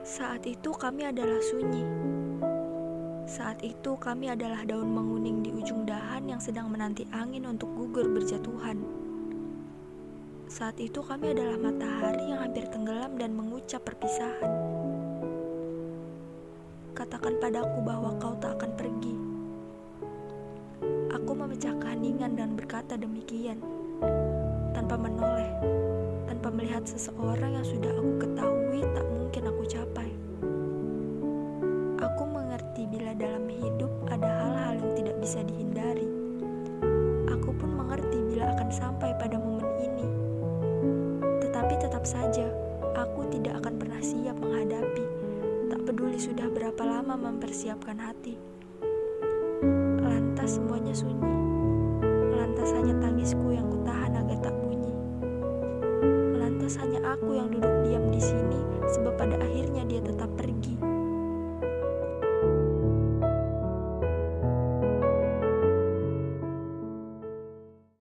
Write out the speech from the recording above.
Saat itu kami adalah sunyi. Saat itu kami adalah daun menguning di ujung dahan yang sedang menanti angin untuk gugur berjatuhan. Saat itu kami adalah matahari yang hampir tenggelam dan mengucap perpisahan. Katakan padaku bahwa kau tak akan pergi. Aku memecah keheningan dan berkata demikian, tanpa menoleh, tanpa melihat seseorang yang sudah aku ketahui bisa dihindari. Aku pun mengerti bila akan sampai pada momen ini. Tetapi tetap saja, aku tidak akan pernah siap menghadapi. Tak peduli sudah berapa lama mempersiapkan hati. Lantas semuanya sunyi. Lantas hanya tangisku yang kutahan agar tak bunyi. Lantas hanya aku yang duduk diam di sini sebab pada akhirnya.